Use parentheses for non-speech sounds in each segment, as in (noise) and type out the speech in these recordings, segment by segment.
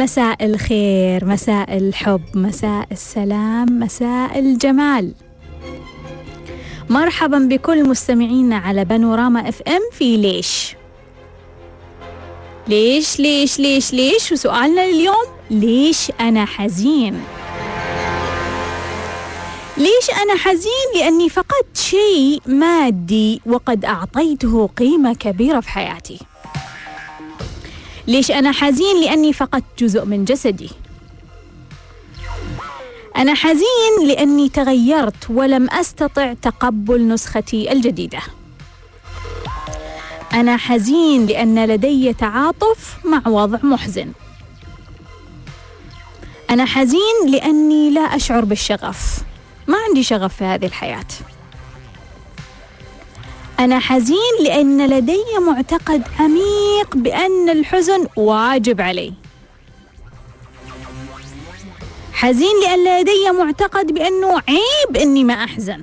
مساء الخير مساء الحب مساء السلام مساء الجمال. مرحبا بكل مستمعينا على بانوراما إف إم في ليش. ليش ليش ليش ليش؟ وسؤالنا اليوم ليش أنا حزين؟ ليش أنا حزين؟ لأني فقدت شيء مادي وقد أعطيته قيمة كبيرة في حياتي. ليش أنا حزين؟ لأني فقدت جزء من جسدي. أنا حزين لأني تغيرت ولم أستطع تقبل نسختي الجديدة. أنا حزين لأن لدي تعاطف مع وضع محزن. أنا حزين لأني لا أشعر بالشغف. ما عندي شغف في هذه الحياة. أنا حزين لأن لدي معتقد عميق بأن الحزن واجب علي حزين لأن لدي معتقد بأنه عيب أني ما أحزن.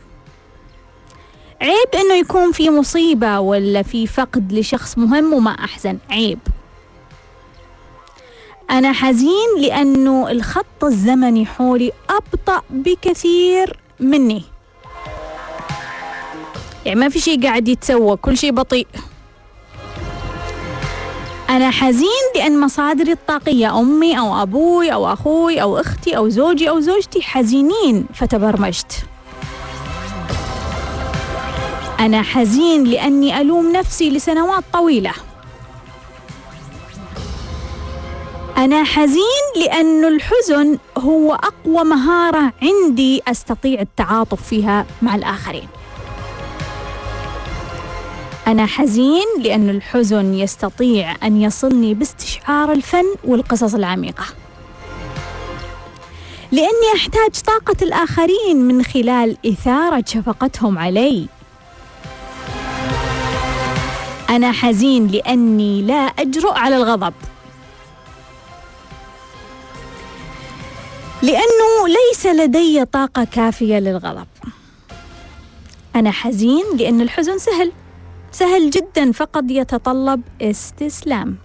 عيب أنه يكون في مصيبة ولا في فقد لشخص مهم وما أحزن. عيب. أنا حزين لأنه الخط الزمني حولي أبطأ بكثير مني. يعني ما في شيء قاعد يتسوى كل شيء بطيء. أنا حزين لأن مصادري الطاقية أمي أو أبوي أو أخوي أو أختي أو زوجي أو زوجتي حزينين فتبرمجت. أنا حزين لأني ألوم نفسي لسنوات طويلة. أنا حزين لأن الحزن هو أقوى مهارة عندي أستطيع التعاطف فيها مع الآخرين. أنا حزين لأن الحزن يستطيع أن يصلني باستشعار الفن والقصص العميقة. لأني أحتاج طاقة الآخرين من خلال إثارة شفقتهم علي. أنا حزين لأني لا أجرؤ على الغضب. لأنه ليس لدي طاقة كافية للغضب. أنا حزين لأن الحزن سهل. سهل جدا فقط يتطلب استسلام.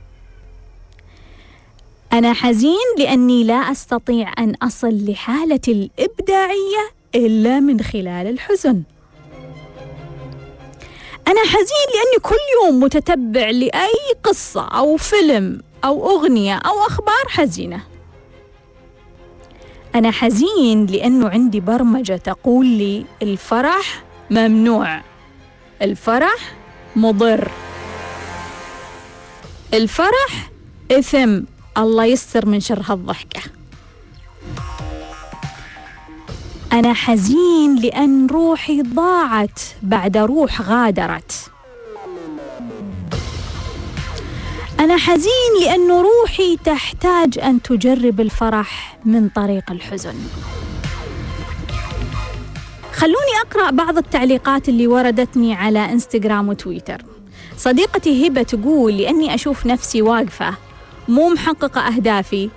أنا حزين لأني لا أستطيع أن أصل لحالة الإبداعية إلا من خلال الحزن. أنا حزين لأني كل يوم متتبع لأي قصة أو فيلم أو أغنية أو أخبار حزينة. أنا حزين لأنه عندي برمجة تقول لي الفرح ممنوع. الفرح مضر. الفرح إثم. الله يستر من شر هالضحكة. أنا حزين لأن روحي ضاعت بعد روح غادرت. أنا حزين لأن روحي تحتاج أن تجرب الفرح من طريق الحزن. خلوني أقرأ بعض التعليقات اللي وردتني على إنستغرام وتويتر. صديقتي هبة تقول لأني أشوف نفسي واقفة مو محققة أهدافي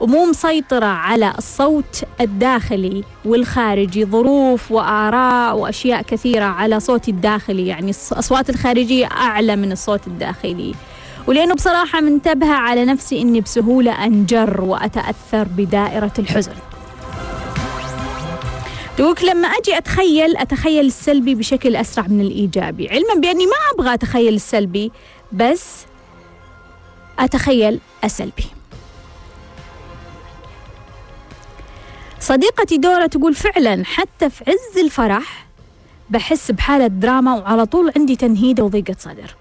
ومو مسيطرة على الصوت الداخلي والخارجي ظروف وآراء وأشياء كثيرة على صوتي الداخلي يعني الأصوات الخارجية أعلى من الصوت الداخلي. ولأنه بصراحة منتبهة على نفسي أني بسهولة أنجر وأتأثر بدائرة الحزن. دوك لما أجي أتخيل أتخيل السلبي بشكل أسرع من الإيجابي. علما بأني ما أبغى أتخيل السلبي بس أتخيل السلبي. صديقتي دورة تقول فعلا حتى في عز الفرح بحس بحالة دراما وعلى طول عندي تنهيدة وضيقة صدر.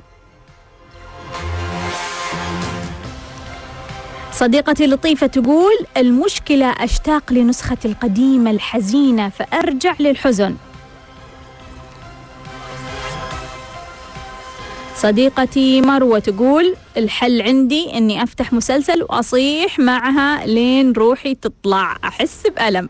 صديقتي لطيفة تقول المشكلة أشتاق لنسختي القديمة الحزينة فأرجع للحزن. صديقتي مروة تقول الحل عندي إني أفتح مسلسل وأصيح معها لين روحي تطلع أحس بألم.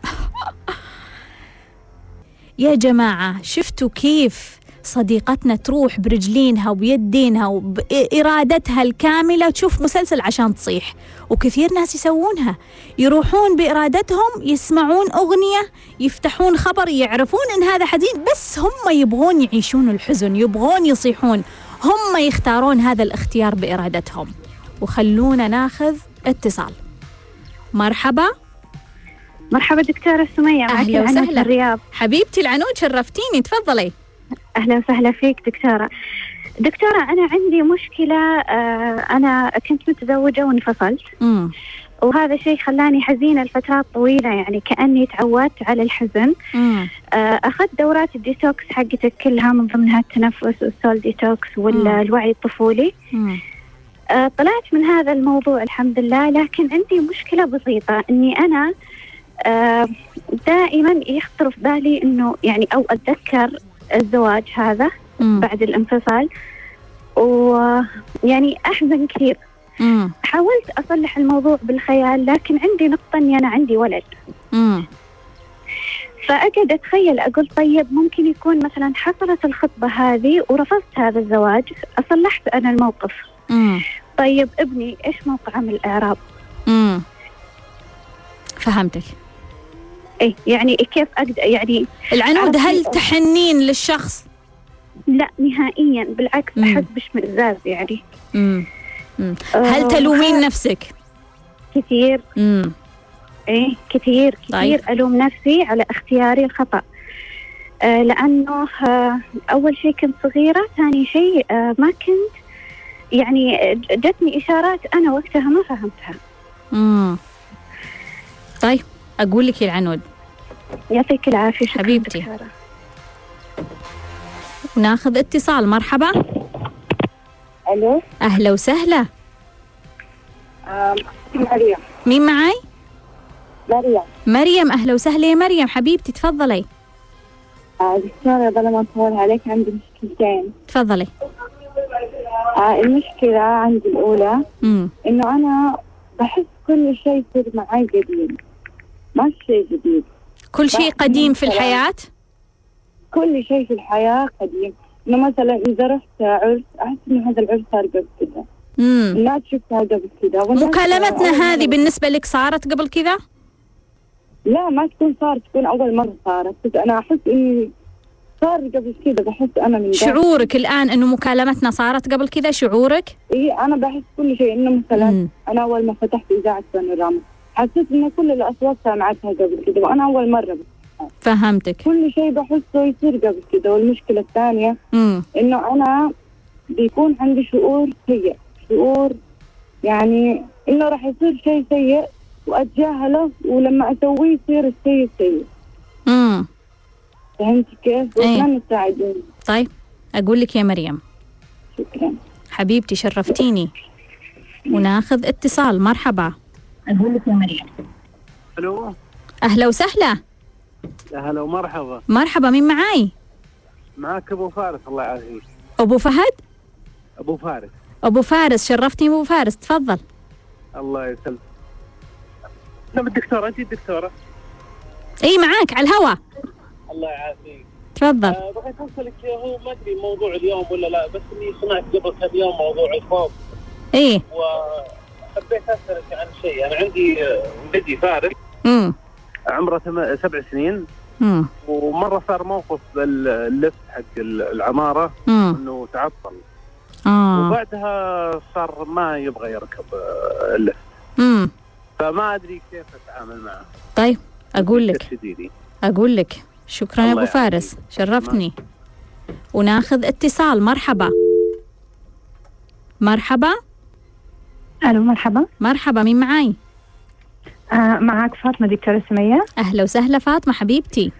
(laughs) يا جماعة شفتوا كيف صديقتنا تروح برجلينها وبيدينها وبإرادتها الكاملة تشوف مسلسل عشان تصيح. وكثير ناس يسوونها. يروحون بإرادتهم يسمعون أغنية يفتحون خبر يعرفون إن هذا حزين بس هم يبغون يعيشون الحزن يبغون يصيحون. هم يختارون هذا الاختيار بإرادتهم. وخلونا ناخذ اتصال. مرحبا. مرحبا دكتورة سمية معك أهلا العنود وسهلا. الرياض. حبيبتي العنود شرفتيني تفضلي. أهلا وسهلا فيك دكتورة. دكتورة أنا عندي مشكلة آه، أنا كنت متزوجة وانفصلت. وهذا شيء خلاني حزينة لفترات طويلة يعني كأني تعودت على الحزن. آه، أخذت دورات الديتوكس حقتك كلها من ضمنها التنفس وال soul detox. والوعي الطفولي. آه، طلعت من هذا الموضوع الحمد لله لكن عندي مشكلة بسيطة إني أنا آه، دائما يخطر في بالي إنه يعني أو أتذكر الزواج هذا بعد الانفصال. ويعني أحزن كثير. امم حاولت أصلح الموضوع بالخيال لكن عندي نقطة إني أنا عندي ولد. فأقعد أتخيل أقول طيب ممكن يكون مثلا حصلت الخطبة هذه ورفضت هذا الزواج أصلحت أنا الموقف. امم طيب ابني إيش موقعه من الإعراب؟ امم فهمتك. إيه يعني كيف أقدر يعني العنود هل تحنين للشخص؟ لا نهائيا بالعكس مم. أحس باشمئزاز يعني. امم هل آه، تلومين نفسك؟ كثير. امم إيه كثير كثير طيب. ألوم نفسي على اختياري الخطأ. آه لأنه آه أول شيء كنت صغيرة ثاني شيء آه ما كنت يعني جتني إشارات أنا وقتها ما فهمتها. امم طيب. أقول لك يا العنود. يعطيك العافية شكرا حبيبتي. دكتورة. وناخذ اتصال مرحبا. ألو؟ أهلا وسهلا. مريم. مين معاي؟ مريم. مريم أهلا وسهلا يا مريم. حبيبتي تفضلي. آه، دكتورة بدل ما أطول عليك عندي مشكلتين. تفضلي. آه، المشكلة عندي الأولى امم إنه أنا بحس كل شيء يصير معي قديم. ما في شيء جديد كل شيء قديم في. الحياة كل شيء في الحياة قديم إنه مثلا إذا رحت عرس أحس إنه هذا العرس صار قبل كذا الناس شفتها قبل كذا مكالمتنا هذه بالنسبة لك صارت قبل كذا؟ لا ما تكون صارت تكون أول مرة صارت بس أنا أحس إني صار قبل كذا بحس أنا من. شعورك الآن أنه مكالمتنا صارت قبل كذا شعورك؟ إيه أنا بحس كل شيء إنه مثلا مم. أنا أول ما فتحت إذاعة بانوراما حسيت إن كل الأصوات سمعتها قبل كده وأنا أول مرة بس. فهمتك. كل شيء بحسه يصير قبل كده والمشكلة الثانية امم إنه أنا بيكون عندي شعور سيء شعور يعني إنه راح يصير شيء سيء وأتجاهله ولما أسويه يصير السيء. سيء امم فهمتي كيف؟ إيه. وأتمنى تساعدوني طيب أقول لك يا مريم. شكرا. حبيبتي شرفتيني. وناخذ اتصال. مرحبا. أقول لك يا مريم. ألو؟ أهلا وسهلا. يا هلا ومرحبا. مرحبا مين معاي؟ معك أبو فارس الله يعافيك. أبو فهد؟ أبو فارس. أبو فارس شرفتني أبو فارس تفضل. الله يسلمك. نعم الدكتورة أنت الدكتورة؟ أي معاك على الهوا. الله يعافيك. تفضل. أه بغيت أسألك هو ما أدري موضوع اليوم ولا لا بس إني سمعت قبل كم يوم موضوع الخوف. إيه وحبيت أسألك عن شيء. أنا عندي آه، ولدي فارس. امم عمره ثم- سبع سنين. امم ومرة صار موقف باللفت حق العمارة. امم إنه تعطل. آه. وبعدها صار ما يبغى يركب آه، اللفت. امم فما أدري كيف أتعامل معه. طيب أقول لك. أقول لك. شكرا يا الله أبو فارس. شرفتني. وناخذ اتصال. مرحبا. مرحبا. ألو مرحبا. مرحبا مين معاي؟ آه معك فاطمة دكتورة سمية. أهلا وسهلا فاطمة حبيبتي.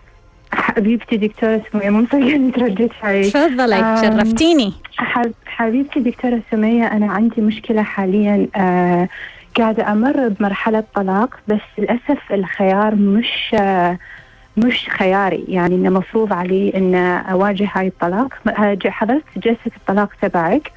حبيبتي دكتورة سمية مو مصدقه إني ترددت عليك. تفضلي شرفتيني. حب- حبيبتي دكتورة سمية أنا عندي مشكلة حاليا آه قاعدة أمر بمرحلة طلاق بس للأسف الخيار مش آه مش خياري. يعني إنه مفروض علي ان أواجه هاي الطلاق. حضرت جلسة الطلاق تبعك.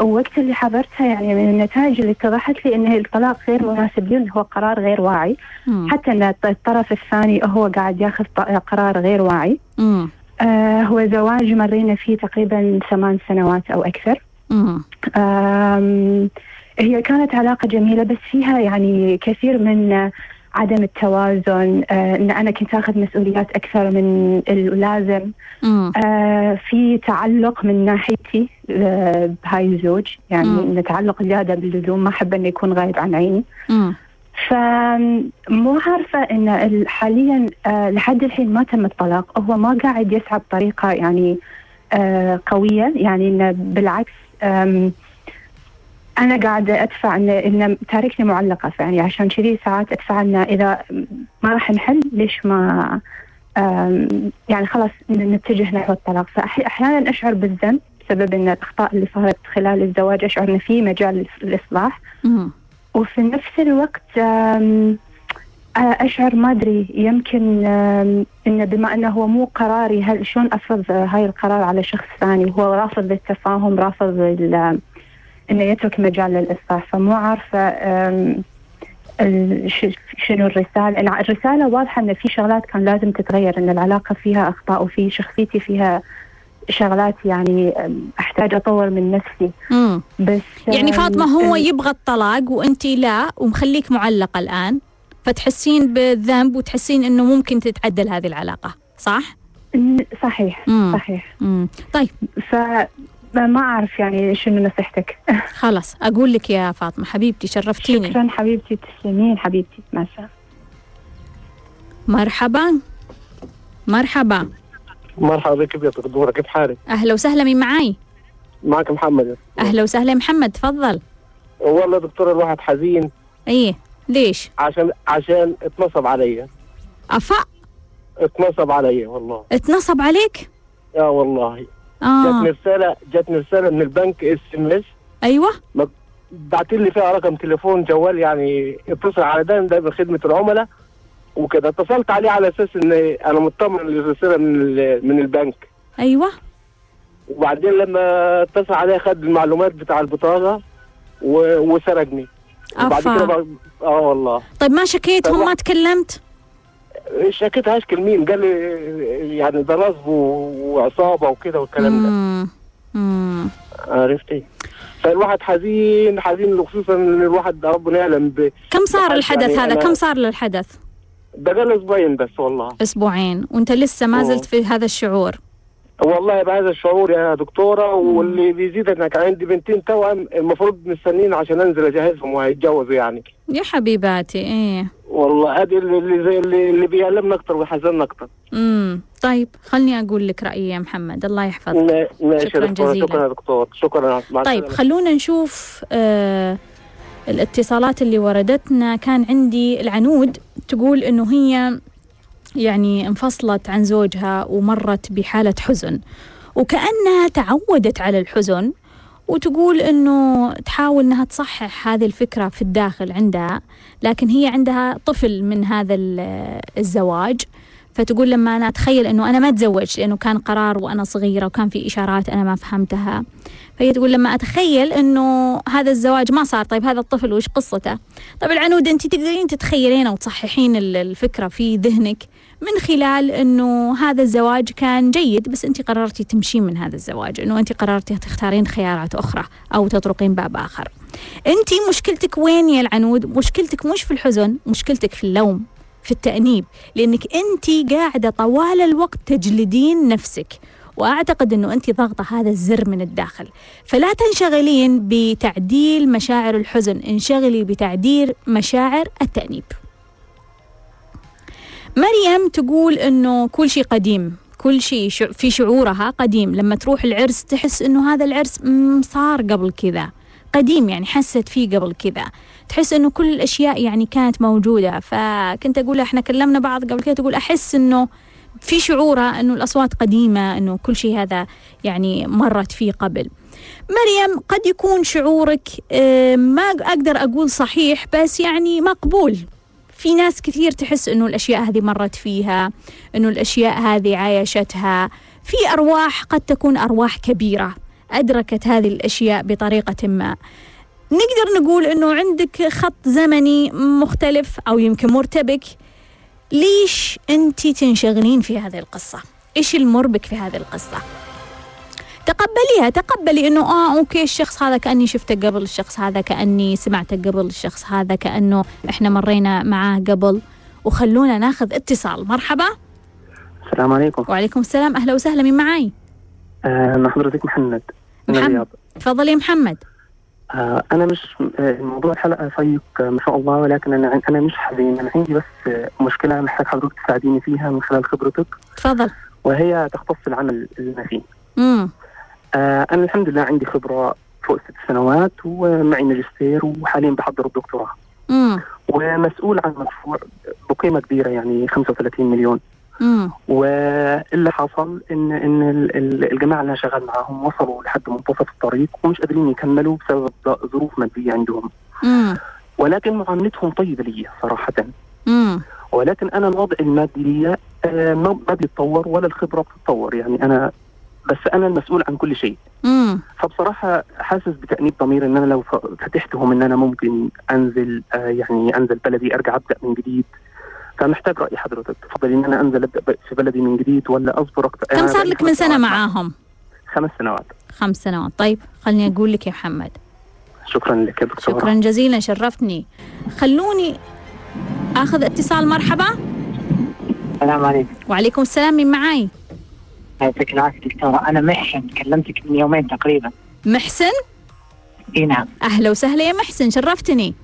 ووقت اللي حضرتها يعني من النتائج اللي اتضحت لي ان الطلاق غير مناسب لي هو قرار غير واعي مم. حتى إن الطرف الثاني هو قاعد ياخذ قرار غير واعي مم. آه هو زواج مرينا فيه تقريبا ثمان سنوات أو أكثر مم. هي كانت علاقة جميلة بس فيها يعني كثير من آه، عدم التوازن آه، إن أنا كنت آخذ مسؤوليات أكثر من اللازم. آه، في تعلق من ناحيتي آه، بهاي الزوج يعني مم. إن تعلق زيادة باللزوم ما أحب إنه يكون غايب عن عيني مم. فمو عارفة إن ال- حاليا آه، لحد الحين ما تم الطلاق هو ما قاعد يسعى بطريقة يعني آه، قوية يعني إنه بالعكس آم، أنا قاعدة أدفع إنه إنه تاركني معلقة فيعني عشان كذي ساعات أدفع إنه إذا ما راح نحل ليش ما يعني خلاص نتجه نحو الطلاق. فأحيانا أشعر بالذنب بسبب إن الأخطاء اللي صارت خلال الزواج أشعر إن في مجال للإصلاح. مم. وفي نفس الوقت أشعر ما أدري يمكن إنه بما أنه هو مو قراري هل شلون أفرض آه، هاي القرار على شخص ثاني؟ هو رافض للتفاهم رافض إنه يترك مجال للإصلاح فمو ش- شنو الرسالة الع- الرسالة واضحة إن في شغلات كان لازم تتغير إن العلاقة فيها أخطاء وفي شخصيتي فيها شغلات يعني آم، أحتاج أطور من نفسي مم. بس يعني آم، فاطمة هو ال- يبغى الطلاق وأنت لا ومخليك معلقة الآن فتحسين بالذنب وتحسين إنه ممكن تتعدل هذه العلاقة صح؟ صحيح مم. صحيح مم. طيب فما أعرف يعني شنو نصيحتك. (laughs) خلاص أقول لك يا فاطمة حبيبتي شرفتيني. شكرا حبيبتي تسلمين حبيبتي. مع السلامة. مرحبا. مرحبا. مرحبا بك يا دكتورة كيف حالك؟ أهلا وسهلا مين معاي؟ معك محمد. أهلا وسهلا محمد تفضل. والله دكتور الواحد حزين. إيه ليش؟ عشان عشان اتنصب علي. أفا؟ اتنصب علي والله. اتنصب عليك؟ يا والله. آه. جاتني رسالة جاتني رسالة من البنك SMS. أيوة. بعت لي فيها رقم تليفون جوال يعني اتصل على ده ده من خدمة العملاء وكده. اتصلت عليه على أساس إن أنا مطمن للرسالة من من البنك. أيوة. وبعدين لما اتصل عليه خد المعلومات بتاع البطاقة و- وسرقني. وبعد. كده آه والله. طيب ما شكيتهم. ما تكلمت؟ شكيت هشكل مين قال لي يعني ده نصب و- وعصابة وكده والكلام ده. عرفتي فالواحد حزين حزين خصوصا إن الواحد ربنا يعلم ب... كم صار يعني الحدث هذا؟ أنا- كم صار للحدث؟ ده قال أسبوعين بس والله. أسبوعين. وأنت لسه ما. زلت في هذا الشعور؟ والله بهذا الشعور يا دكتورة واللي بيزيد إنك عندي بنتين توأم المفروض مستنين عشان أنزل أجهزهم وهيتجوزوا يعني. يا حبيباتي إيه. والله هذه اللي اللي اللي, بيألمنا أكتر ويحزننا أكتر امم طيب خلني أقول لك رأيي يا محمد. الله يحفظك. شكراً جزيلاً. شكرا دكتور. شكرا. طيب. خلونا نشوف آه الاتصالات اللي وردتنا. كان عندي العنود تقول إنه هي يعني انفصلت عن زوجها ومرت بحالة حزن وكأنها تعودت على الحزن وتقول إنه تحاول إنها تصحح هذه الفكرة في الداخل عندها لكن هي عندها طفل من هذا ال- الزواج. فتقول لما أنا أتخيل إنه أنا ما أتزوج لأنه كان قرار وأنا صغيرة وكان في إشارات أنا ما فهمتها. فهي تقول لما أتخيل إنه هذا الزواج ما صار طيب هذا الطفل وش قصته؟ طيب العنود أنت تقدرين تتخيلين أو تصححين ال- الفكرة في ذهنك؟ من خلال إنه هذا الزواج كان جيد بس أنت قررتي تمشين من هذا الزواج إنه أنت قررتي تختارين خيارات أخرى أو تطرقين باب آخر. أنت مشكلتك وين يا العنود؟ مشكلتك مش في الحزن مشكلتك في اللوم في التأنيب لأنك أنت قاعدة طوال الوقت تجلدين نفسك. وأعتقد أنه أنت ضاغطة هذا الزر من الداخل. فلا تنشغلين بتعديل مشاعر الحزن انشغلي بتعديل مشاعر التأنيب. مريم تقول أنه كل شيء قديم كل شيء في شعورها قديم. لما تروح العرس تحس أنه هذا العرس صار قبل كذا قديم يعني حست فيه قبل كذا. تحس إنه كل الأشياء يعني كانت موجودة. فكنت أقول إحنا كلمنا بعض قبل كده تقول أحس إنه في شعورها إنه الأصوات قديمة إنه كل شيء هذا يعني مرت فيه قبل. مريم قد يكون شعورك آه، ما أقدر أقول صحيح بس يعني مقبول. في ناس كثير تحس إنه الأشياء هذه مرت فيها إنه الأشياء هذه عايشتها. في أرواح قد تكون أرواح كبيرة أدركت هذه الأشياء بطريقة ما. نقدر نقول إنه عندك خط زمني مختلف أو يمكن مرتبك. ليش انت تنشغلين في هذه القصة؟ إيش المربك في هذه القصة؟ تقبليها تقبلي إنه آه أوكي الشخص هذا كأني شفته قبل الشخص هذا كأني سمعته قبل الشخص هذا كأنه إحنا مرينا معاه قبل. وخلونا ناخذ اتصال. مرحبا. السلام عليكم. وعليكم السلام. أهلا وسهلا. مين معاي؟ آه، مع حضرتك محمد. من محمد. الرياض تفضل يا محمد. آه أنا مش آه، موضوع الحلقة شيق ما شاء الله ولكن أنا أنا مش حزين. أنا عندي بس مشكلة محتاج حضرتك تساعديني فيها من خلال خبرتك. تفضل. وهي تختص العمل فيه. امم أنا الحمد لله عندي خبرة فوق ست سنوات ومعي ماجستير وحاليا بحضر الدكتوراه. ومسؤول عن مشروع بقيمة كبيرة يعني 35 مليون. واللي حصل ان إن ال- ال- الجماعة اللي أنا شغال معاهم وصلوا لحد منتصف الطريق ومش قادرين يكملوا بسبب ظروف مادية عندهم. ولكن معاملتهم طيبة لي صراحة. ولكن أنا الوضع المادي لي آه، ما ما بيتطور ولا الخبرة بتتطور. يعني أنا بس أنا المسؤول عن كل شيء. امم فبصراحة حاسس بتأنيب ضمير إن أنا لو فتحتهم إن أنا ممكن أنزل آه، يعني أنزل بلدي أرجع أبدأ من جديد. فمحتاج رأي حضرتك. تفضلي إن أنا أنزل أبدأ في بلدي من جديد ولا أصبر أكثر كم صار لك من سنة معاهم؟ خمس سنوات. خمس سنوات. طيب خليني أقول لك يا محمد. شكرا لك يا دكتورة. شكرا جزيلا شرفتني. خلوني آخذ اتصال مرحبا. السلام عليكم. وعليكم السلام من معاي؟ يعطيك العافيه دكتورة؟ أنا محسن كلمتك من يومين تقريبا. محسن؟ إي نعم. أهلا وسهلا يا محسن شرفتني.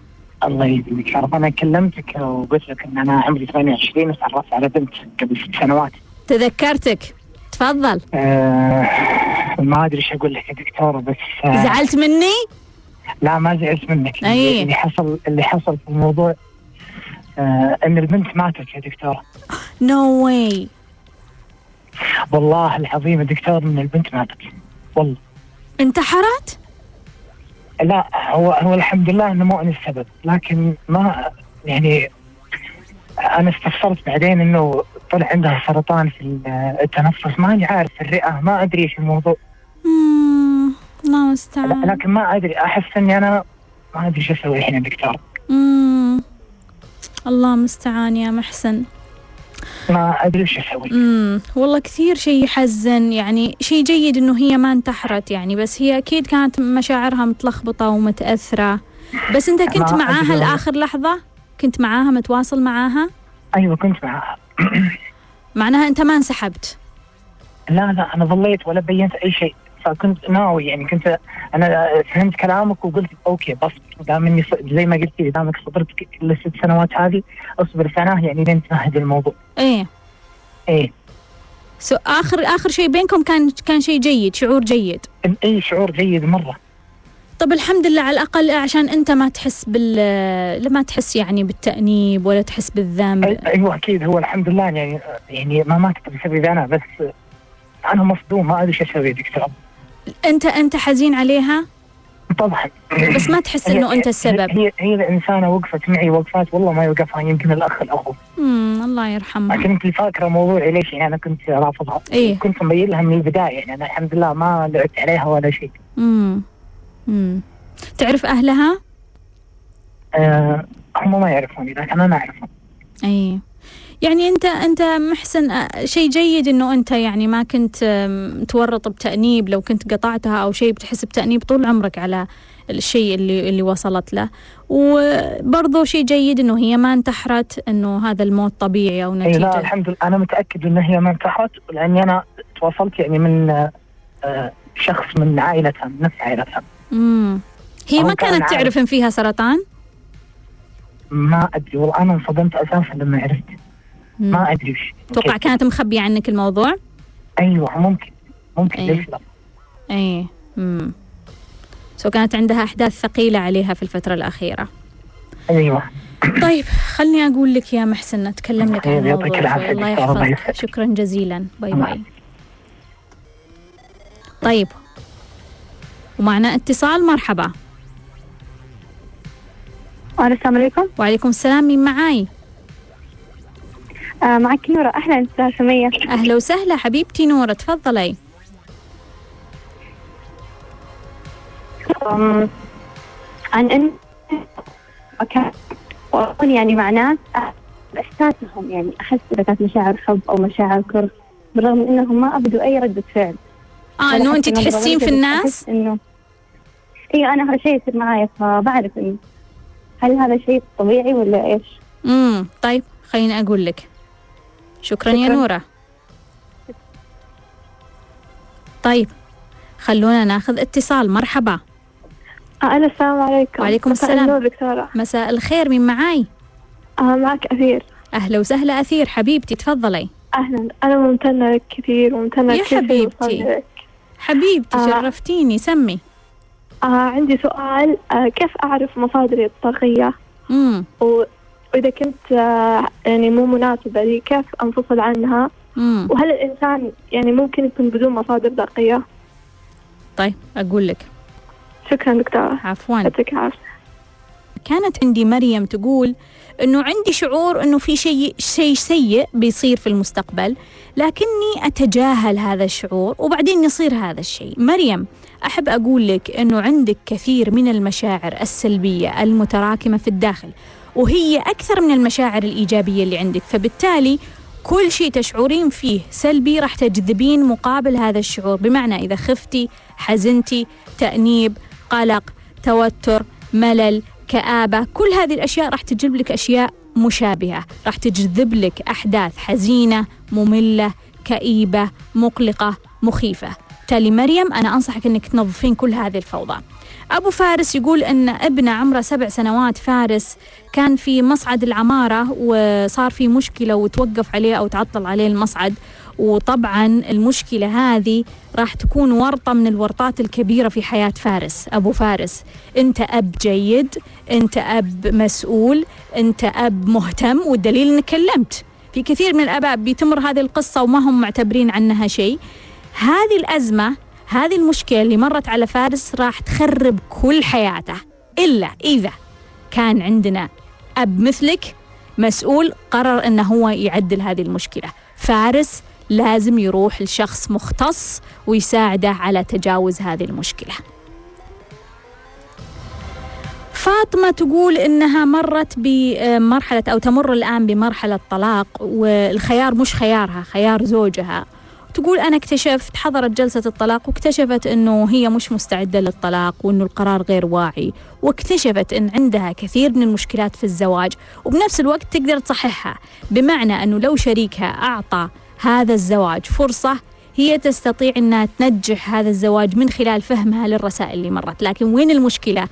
الله يسلمك. شرف أنا كلمتك وقلت لك إن أنا عمري 28 وتعرفت على بنت قبل ست سنوات. تذكرتك. تفضل. آه ما أدري إيش أقول لك يا دكتورة بس آه زعلت مني؟ لا ما زعلت منك. أي. اللي حصل اللي حصل في الموضوع آه إن البنت ماتت يا دكتورة. no way والله العظيم يا دكتور ان البنت ماتت والله. انتحرت؟ لا هو هو الحمد لله إنه مو أنا السبب لكن ما يعني أنا استفسرت بعدين إنه طلع عندها سرطان في التنفس ماني عارف في الرئة ما أدري إيش الموضوع. مم، الله المستعان. لكن ما أدري أحس إني أنا ما أدري شو أسوي الحين يا دكتور. مم، الله المستعان يا محسن. ما أدري وش أسوي. امم والله كثير شيء يحزن يعني شيء جيد إنه هي ما انتحرت يعني بس هي أكيد كانت مشاعرها متلخبطة ومتأثرة. بس أنت كنت معاها. لآخر لحظة؟ كنت معاها متواصل معاها؟ أيوه كنت معها معناها أنت ما انسحبت؟ لا لا أنا ظليت ولا بينت أي شيء. فكنت ناوي يعني كنت أنا فهمت كلامك وقلت okay بس دام اني زي ما قلت لي دامك صبرت ك- الست سنوات هذه أصبر سنة يعني لين تمهد الموضوع. إيه. إيه. so آخر آخر شيء بينكم كان كان شيء جيد شعور جيد. إي شعور جيد مرة. طب الحمد لله على الأقل عشان أنت ما تحس بال ما تحس يعني بالتأنيب ولا تحس بالذنب. أيوه أكيد هو الحمد لله يعني يعني ما ماتت بسببي أنا بس أنا مصدوم ما أدري إيش أسوي دكتور. انت أنت حزين عليها؟ طبعا. بس ما تحس إنه أنت السبب. هي هي الإنسانة وقفت معي وقفات والله ما يوقفها يمكن الأخ الاخو امم الله يرحمها. عشان أنت فاكرة موضوعي ليش يعني أنا كنت رافضها؟ إيه. كنت مبين لها من البداية يعني أنا الحمد لله ما لعبت عليها ولا شيء. امم امم تعرف أهلها؟ آه هم ما يعرفوني لكن أنا أعرفهم. اي يعني انت أنت محسن شيء جيد إنه أنت يعني ما كنت آم، تورط بتأنيب لو كنت قطعتها أو شيء بتحس بتأنيب طول عمرك على الشيء اللي اللي وصلت له وبرضه شيء جيد إنه هي ما انتحرت إنه هذا الموت طبيعي أو إي لا نتيجة الحمد لله أنا متأكد ان هي ما انتحرت لأني أنا تواصلت يعني من شخص من عائلتها من نفس عائلتها امم هي ما كان كانت. تعرف إن فيها سرطان؟ ما أدري والله أنا انصدمت أساسا لما عرفت. ما أدري وش. أتوقع كيف. كانت مخبية عنك الموضوع؟ أيوه ممكن. ممكن إيه. ليش لا إيه. امم so كانت عندها أحداث ثقيلة عليها في الفترة الأخيرة. أيوه. طيب خلني أقول لك يا محسن أتكلم لك عن الموضوع. الله. يحفظك. شكرا جزيلا. bye bye. طيب. ومعنا اتصال مرحبا. السلام. عليكم وعليكم السلام مين معاي؟ آه معك نورة. أهلا أستاذ سمية. أهلا وسهلا حبيبتي نورة تفضلي. عن أن مكان وأكون يعني مع ناس بإحساسهم يعني أحس إذا كانت مشاعر حب أو مشاعر كره بالرغم من أنهم ما أبدوا أي ردة فعل. حتى أنت نظرة تحسين في الناس؟ إنه إيه أنا هذا الشيء يصير معايا فبعرف إنه هل هذا شيء طبيعي ولا إيش؟ امم طيب خليني أقول لك. شكرا يا شكراً. نورة. طيب خلونا ناخذ اتصال. مرحبا. أهلا السلام عليكم. وعليكم السلام. دكتورة. مساء الخير مين معاي؟ آه معك أثير. أهلا وسهلا أثير. حبيبتي تفضلي. أهلا. أنا ممتنة لك كثير وممتنة يا حبيبتي. حبيبتي آه. شرفتيني. سمي. آه عندي سؤال. آه كيف أعرف مصادري الطاقية؟ امم. وإذا كنت آه يعني مو مناسبة لي كيف أنفصل عنها؟ وهل الإنسان يعني ممكن يكون بدون مصادر طاقية طيب أقول لك. شكرا دكتورة. عفوا. يعطيك العافية. كانت عندي مريم تقول إنه عندي شعور إنه في شيء شيء سيء بيصير في المستقبل لكني أتجاهل هذا الشعور وبعدين يصير هذا الشيء. مريم أحب أقول لك إنه عندك كثير من المشاعر السلبية المتراكمة في الداخل وهي أكثر من المشاعر الإيجابية اللي عندك. فبالتالي كل شيء تشعرين فيه سلبي راح تجذبين مقابل هذا الشعور. بمعنى إذا خفتي حزنتي تأنيب قلق توتر ملل كآبة كل هذه الأشياء راح تجلب لك أشياء مشابهة. راح تجذب لك أحداث حزينة مملة كئيبة مقلقة مخيفة. بالتالي مريم أنا أنصحك أنك تنظفين كل هذه الفوضى. أبو فارس يقول أن ابنه عمره سبع سنوات فارس كان في مصعد العمارة وصار في مشكلة وتوقف عليه أو تعطل عليه المصعد. وطبعا المشكلة هذه راح تكون ورطة من الورطات الكبيرة في حياة فارس. أبو فارس أنت أب جيد أنت أب مسؤول أنت أب مهتم والدليل أنك كلمت. في كثير من الآباء بيتمر هذه القصة وما هم معتبرين عنها شيء. هذه الأزمة هذه المشكلة اللي مرت على فارس راح تخرب كل حياته. إلا إذا كان عندنا أب مثلك مسؤول قرر أنه هو يعدل هذه المشكلة. فارس لازم يروح لشخص مختص ويساعده على تجاوز هذه المشكلة. فاطمة تقول إنها مرت بمرحلة أو تمر الآن بمرحلة طلاق والخيار مش خيارها خيار زوجها. تقول أنا اكتشفت حضرت جلسة الطلاق واكتشفت أنه هي مش مستعدة للطلاق وأنه القرار غير واعي واكتشفت أن عندها كثير من المشكلات في الزواج وبنفس الوقت تقدر تصححها بمعنى أنه لو شريكها أعطى هذا الزواج فرصة هي تستطيع أنها تنجح هذا الزواج من خلال فهمها للرسائل اللي مرت لكن وين المشكلة؟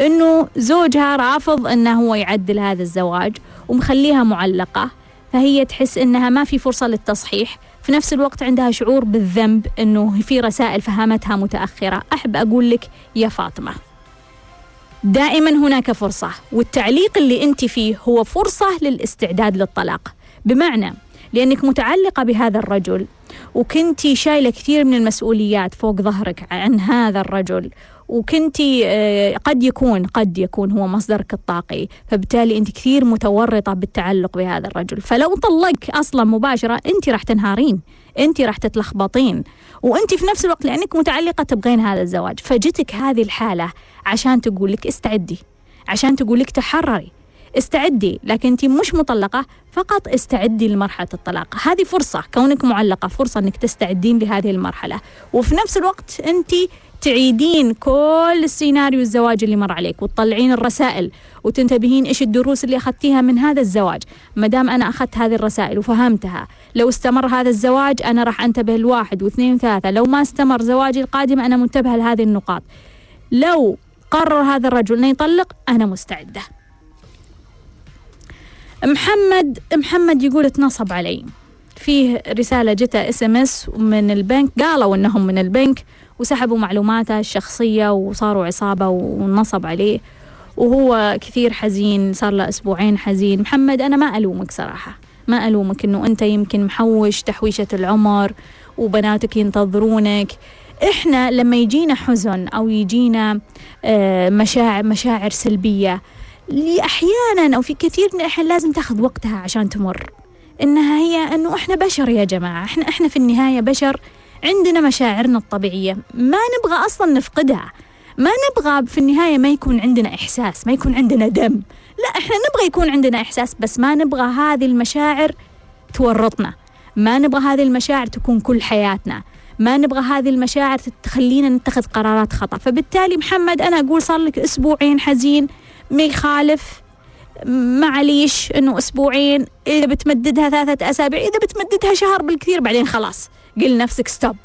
أنه زوجها رافض أنه هو يعدل هذا الزواج ومخليها معلقة فهي تحس أنها ما في فرصة للتصحيح في نفس الوقت عندها شعور بالذنب أنه في رسائل فهمتها متأخرة. أحب أقول لك يا فاطمة دائما هناك فرصة والتعليق اللي أنت فيه هو فرصة للاستعداد للطلاق. بمعنى لأنك متعلقة بهذا الرجل وكنتي شايلة كثير من المسؤوليات فوق ظهرك عن هذا الرجل وكنتي آه، قد يكون قد يكون هو مصدرك الطاقي. فبالتالي أنت كثير متورطة بالتعلق بهذا الرجل. فلو طلق أصلا مباشرة أنت راح تنهارين. أنت راح تتلخبطين. وأنت في نفس الوقت لأنك متعلقة تبغين هذا الزواج. فجتك هذه الحالة عشان تقول لك استعدي. عشان تقول لك تحرري. استعدي لكن أنت مش مطلقة فقط استعدي لمرحلة الطلاق. هذه فرصة كونك معلقة فرصة أنك تستعدين لهذه المرحلة. وفي نفس الوقت أنت تعيدين كل السيناريو الزواج اللي مر عليك وتطلعين الرسائل وتنتبهين إيش الدروس اللي أخذتيها من هذا الزواج. ما دام أنا أخذت هذه الرسائل وفهمتها لو استمر هذا الزواج أنا راح أنتبه لواحد واثنين وثلاثة. لو ما استمر زواجي القادم أنا منتبهة لهذه النقاط. لو قرر هذا الرجل إنه يطلق أنا مستعدة. محمد محمد يقول اتنصب علي. فيه رسالة جته SMS من البنك. قالوا إنهم من البنك وسحبوا معلوماته الشخصية وصاروا عصابة ونصب عليه. وهو كثير حزين صار له أسبوعين حزين. محمد أنا ما ألومك صراحة. ما ألومك إنه أنت يمكن محوش تحويشة العمر وبناتك ينتظرونك. إحنا لما يجينا حزن أو يجينا آه، مشاعر مشاعر سلبية اللي أحيانا أو في كثير من الأحيان لازم تاخذ وقتها عشان تمر. إنها هي إنه إحنا بشر يا جماعة. إحنا إحنا في النهاية بشر. عندنا مشاعرنا الطبيعية. ما نبغى أصلا نفقدها. ما نبغى في النهاية ما يكون عندنا إحساس ما يكون عندنا دم. لا إحنا نبغى يكون عندنا إحساس بس ما نبغى هذه المشاعر تورطنا. ما نبغى هذه المشاعر تكون كل حياتنا. ما نبغى هذه المشاعر تخلينا نتخذ قرارات خطأ. فبالتالي محمد أنا أقول صار لك أسبوعين حزين ما يخالف معليش إنه أسبوعين إذا بتمددها ثلاثة أسابيع إذا بتمددها شهر بالكثير بعدين خلاص. قل نفسك ستوب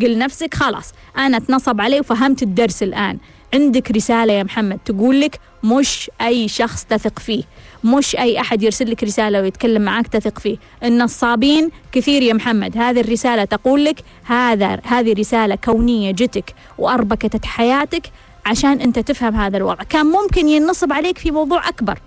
قل نفسك خلاص. أنا اتنصب علي وفهمت الدرس الآن. عندك رسالة يا محمد تقول لك مش أي شخص تثق فيه. مش أي أحد يرسل لك رسالة ويتكلم معك تثق فيه. النصابين كثير يا محمد. هذه الرسالة تقول لك هذا هذه رسالة كونية جتك وأربكت حياتك عشان أنت تفهم هذا الوضع. كان ممكن ينصب عليك في موضوع أكبر.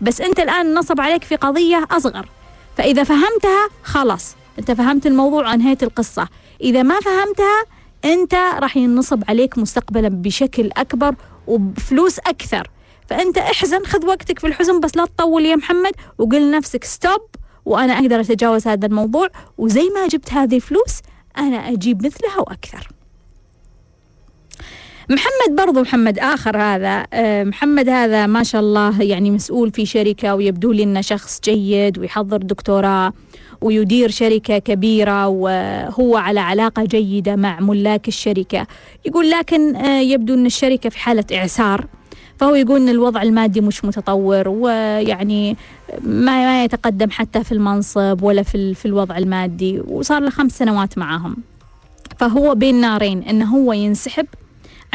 بس أنت الآن نصب عليك في قضية أصغر. فإذا فهمتها خلاص. أنت فهمت الموضوع وأنهيت القصة. إذا ما فهمتها أنت راح ينصب عليك مستقبلا بشكل أكبر وبفلوس أكثر. فأنت احزن خذ وقتك في الحزن بس لا تطول يا محمد. وقل لنفسك ستوب وأنا أقدر أتجاوز هذا الموضوع. وزي ما جبت هذه الفلوس أنا أجيب مثلها وأكثر. محمد برضو محمد آخر هذا آه، محمد هذا ما شاء الله يعني مسؤول في شركة ويبدو لي أنه شخص جيد ويحضر دكتوراه ويدير شركة كبيرة وهو على علاقة جيدة مع ملاك الشركة. يقول لكن آه، يبدو أن الشركة في حالة إعسار فهو يقول إن الوضع المادي مش متطور ويعني ما ما يتقدم حتى في المنصب ولا في في الوضع المادي وصار له خمس سنوات معاهم. فهو بين نارين إنه هو ينسحب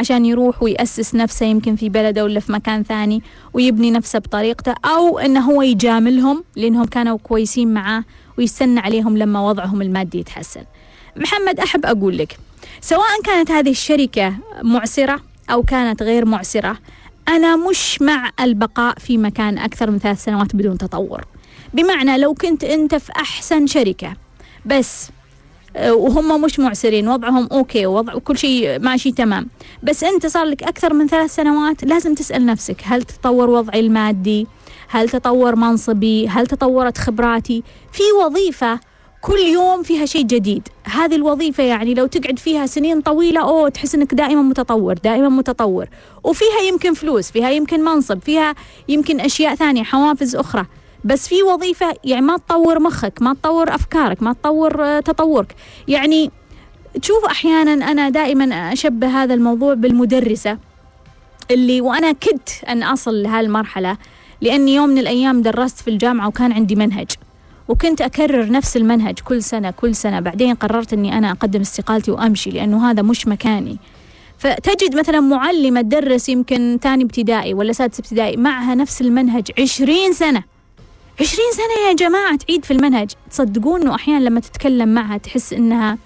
عشان يروح ويأسس نفسه يمكن في بلده ولا في مكان ثاني ويبني نفسه بطريقته أو أنه هو يجاملهم لأنهم كانوا كويسين معاه ويستنى عليهم لما وضعهم المادي يتحسن. محمد أحب أقول لك سواء كانت هذه الشركة معسرة أو كانت غير معسرة أنا مش مع البقاء في مكان أكثر من ثلاث سنوات بدون تطور. بمعنى لو كنت أنت في أحسن شركة بس وهم مش معسرين وضعهم أوكي وضع كل شيء ماشي تمام. بس أنت صار لك أكثر من ثلاث سنوات لازم تسأل نفسك هل تطور وضعي المادي؟ هل تطور منصبي؟ هل تطورت خبراتي؟ في وظيفة كل يوم فيها شيء جديد. هذه الوظيفة يعني لو تقعد فيها سنين طويلة أوه تحس أنك دائما متطور دائما متطور. وفيها يمكن فلوس فيها يمكن منصب فيها يمكن أشياء ثانية حوافز أخرى. بس في وظيفة يعني ما تطور مخك ما تطور أفكارك ما تطور آه، تطورك. يعني تشوف أحيانا أنا دائما أشبه هذا الموضوع بالمدرسة اللي وأنا كدت أن أصل لهالمرحلة لأني يوم من الأيام درست في الجامعة وكان عندي منهج وكنت أكرر نفس المنهج كل سنة كل سنة. بعدين قررت أني أنا أقدم استقالتي وأمشي لأنه هذا مش مكاني. فتجد مثلا معلمة تدرس يمكن ثاني ابتدائي ولا سادس ابتدائي معها نفس المنهج عشرين سنة. عشرين سنة يا جماعة تعيد في المنهج. تصدقون أنه أحيانا لما تتكلم معها تحس أنها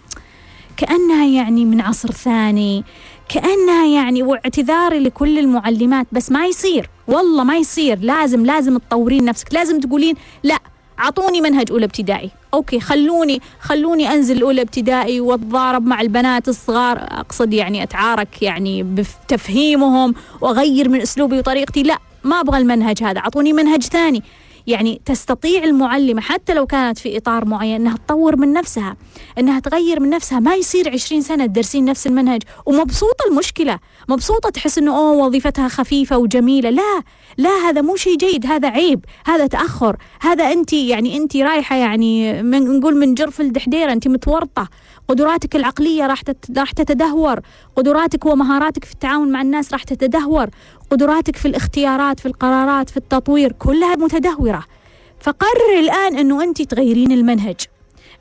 كأنها يعني من عصر ثاني كأنها يعني واعتذاري لكل المعلمات بس ما يصير. والله ما يصير. لازم لازم تطورين نفسك. لازم تقولين لا أعطوني منهج أولى ابتدائي. أوكي خلوني خلوني أنزل أولى ابتدائي وأتضارب مع البنات الصغار. أقصد يعني أتعارك يعني بتفهيمهم وأغير من أسلوبي وطريقتي. لا ما أبغى المنهج هذا. أعطوني منهج ثاني. يعني تستطيع المعلمة حتى لو كانت في إطار معين أنها تطور من نفسها أنها تغير من نفسها. ما يصير عشرين سنة تدرسين نفس المنهج ومبسوطة المشكلة. مبسوطة تحس أنه أوه وظيفتها خفيفة وجميلة. لا لا هذا مو شيء جيد هذا عيب هذا تأخر. هذا أنت يعني أنت رايحة يعني من نقول من جرف الدحديرة أنت متورطة. قدراتك العقلية راح راح تتدهور. قدراتك ومهاراتك في التعامل مع الناس راح تتدهور. قدراتك في الاختيارات في القرارات في التطوير كلها متدهورة. فقرر الآن أنه أنت تغيرين المنهج.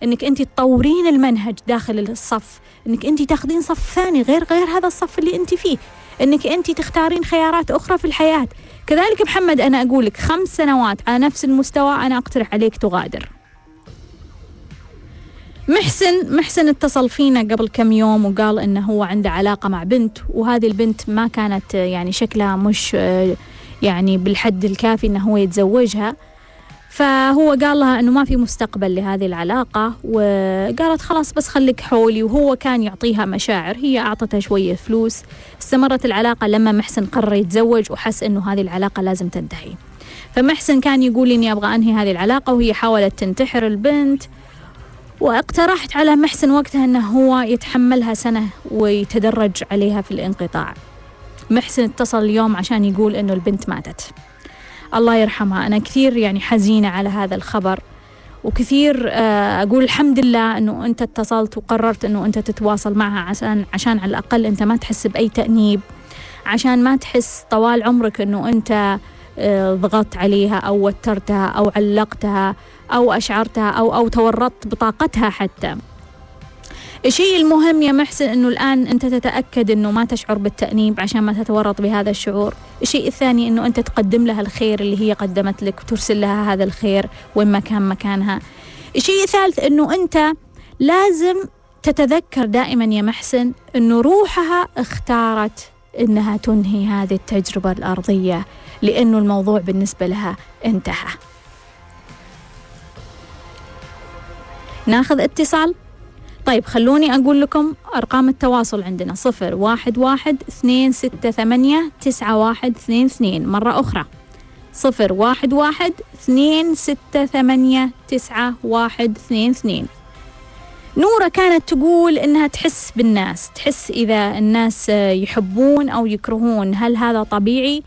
إنك أنت تطورين المنهج داخل الصف. إنك أنت تاخذين صف ثاني غير غير هذا الصف اللي أنت فيه. إنك أنت تختارين خيارات أخرى في الحياة. كذلك محمد أنا أقول لك خمس سنوات على نفس المستوى أنا أقترح عليك تغادر. محسن محسن اتصل فينا قبل كم يوم وقال إنه هو عنده علاقة مع بنت وهذه البنت ما كانت يعني شكلها مش يعني بالحد الكافي إنه هو يتزوجها. فهو قال لها إنه ما في مستقبل لهذه العلاقة وقالت خلاص بس خليك حولي وهو كان يعطيها مشاعر هي اعطتها شوية فلوس. استمرت العلاقة لما محسن قرر يتزوج وحس إنه هذه العلاقة لازم تنتهي. فمحسن كان يقول إني أبغى أنهي هذه العلاقة وهي حاولت تنتحر البنت. واقترحت على محسن وقتها أنه هو يتحملها سنة ويتدرج عليها في الانقطاع. محسن اتصل اليوم عشان يقول أنه البنت ماتت. الله يرحمها. أنا كثير يعني حزينة على هذا الخبر وكثير آه، أقول الحمد لله أنه أنت اتصلت وقررت أنه أنت تتواصل معها عشان عشان على الأقل أنت ما تحس بأي تأنيب عشان ما تحس طوال عمرك أنه أنت آه، ضغطت عليها أو وترتها أو علقتها. أو أشعرتها أو أو تورطت بطاقتها حتى. الشيء المهم يا محسن إنه الآن أنت تتأكد إنه ما تشعر بالتأنيب عشان ما تتورط بهذا الشعور. الشيء الثاني إنه أنت تقدم لها الخير اللي هي قدمت لك وترسل لها هذا الخير وين ما كان مكانها. الشيء الثالث إنه أنت لازم تتذكر دائما يا محسن إنه روحها اختارت إنها تنهي هذه التجربة الأرضية لأنه الموضوع بالنسبة لها انتهى. ناخذ اتصال؟ طيب خلوني أقول لكم أرقام التواصل عندنا. صفر واحد واحد اثنين ستة ثمانية تسعة واحد اثنين اثنين. مرة أخرى. صفر واحد واحد اثنين ستة ثمانية تسعة واحد اثنين اثنين. نورة كانت تقول إنها تحس بالناس تحس إذا الناس يحبون أو يكرهون. هل هذا طبيعي؟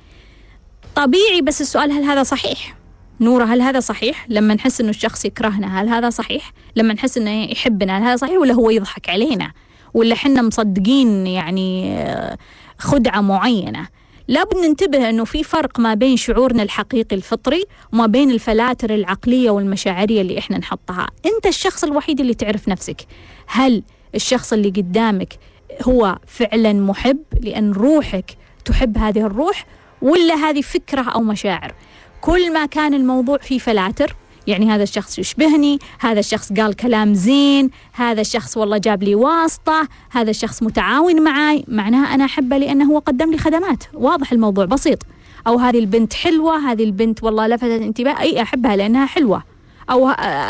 طبيعي بس السؤال هل هذا صحيح؟ نورة هل هذا صحيح؟ لما نحس إنه الشخص يكرهنا هل هذا صحيح؟ لما نحس إنه يحبنا هل هذا صحيح ولا هو يضحك علينا؟ ولا حنا مصدقين يعني آه، خدعة معينة؟ لابد ننتبه إنه في فرق ما بين شعورنا الحقيقي الفطري وما بين الفلاتر العقلية والمشاعرية اللي إحنا نحطها، أنت الشخص الوحيد اللي تعرف نفسك، هل الشخص اللي قدامك هو فعلا محب لأن روحك تحب هذه الروح ولا هذه فكرة أو مشاعر؟ كل ما كان الموضوع فيه فلاتر يعني هذا الشخص يشبهني هذا الشخص قال كلام زين هذا الشخص والله جاب لي واسطة هذا الشخص متعاون معي معناها أنا أحبه لأنه هو قدم لي خدمات. واضح الموضوع بسيط. أو هذه البنت حلوة هذه البنت والله لفتت انتباه أي أحبها لأنها حلوة. أو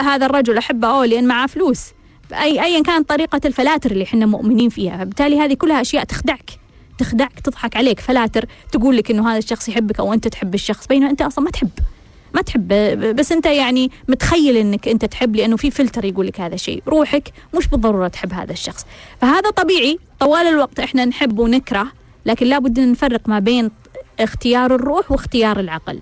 هذا الرجل أحبه أوه لأن معاه فلوس. أي أيا كانت طريقة الفلاتر اللي إحنا مؤمنين فيها. فبالتالي هذه كلها أشياء تخدعك. تخدعك تضحك عليك فلاتر تقول لك إنه هذا الشخص يحبك أو أنت تحب الشخص بينما أنت أصلا ما تحب ما تحب. بس أنت يعني متخيل إنك أنت تحب لأنه في فلتر يقول لك هذا الشيء. روحك مش بالضرورة تحب هذا الشخص. فهذا طبيعي طوال الوقت إحنا نحب ونكره لكن لابد أن نفرق ما بين اختيار الروح واختيار العقل.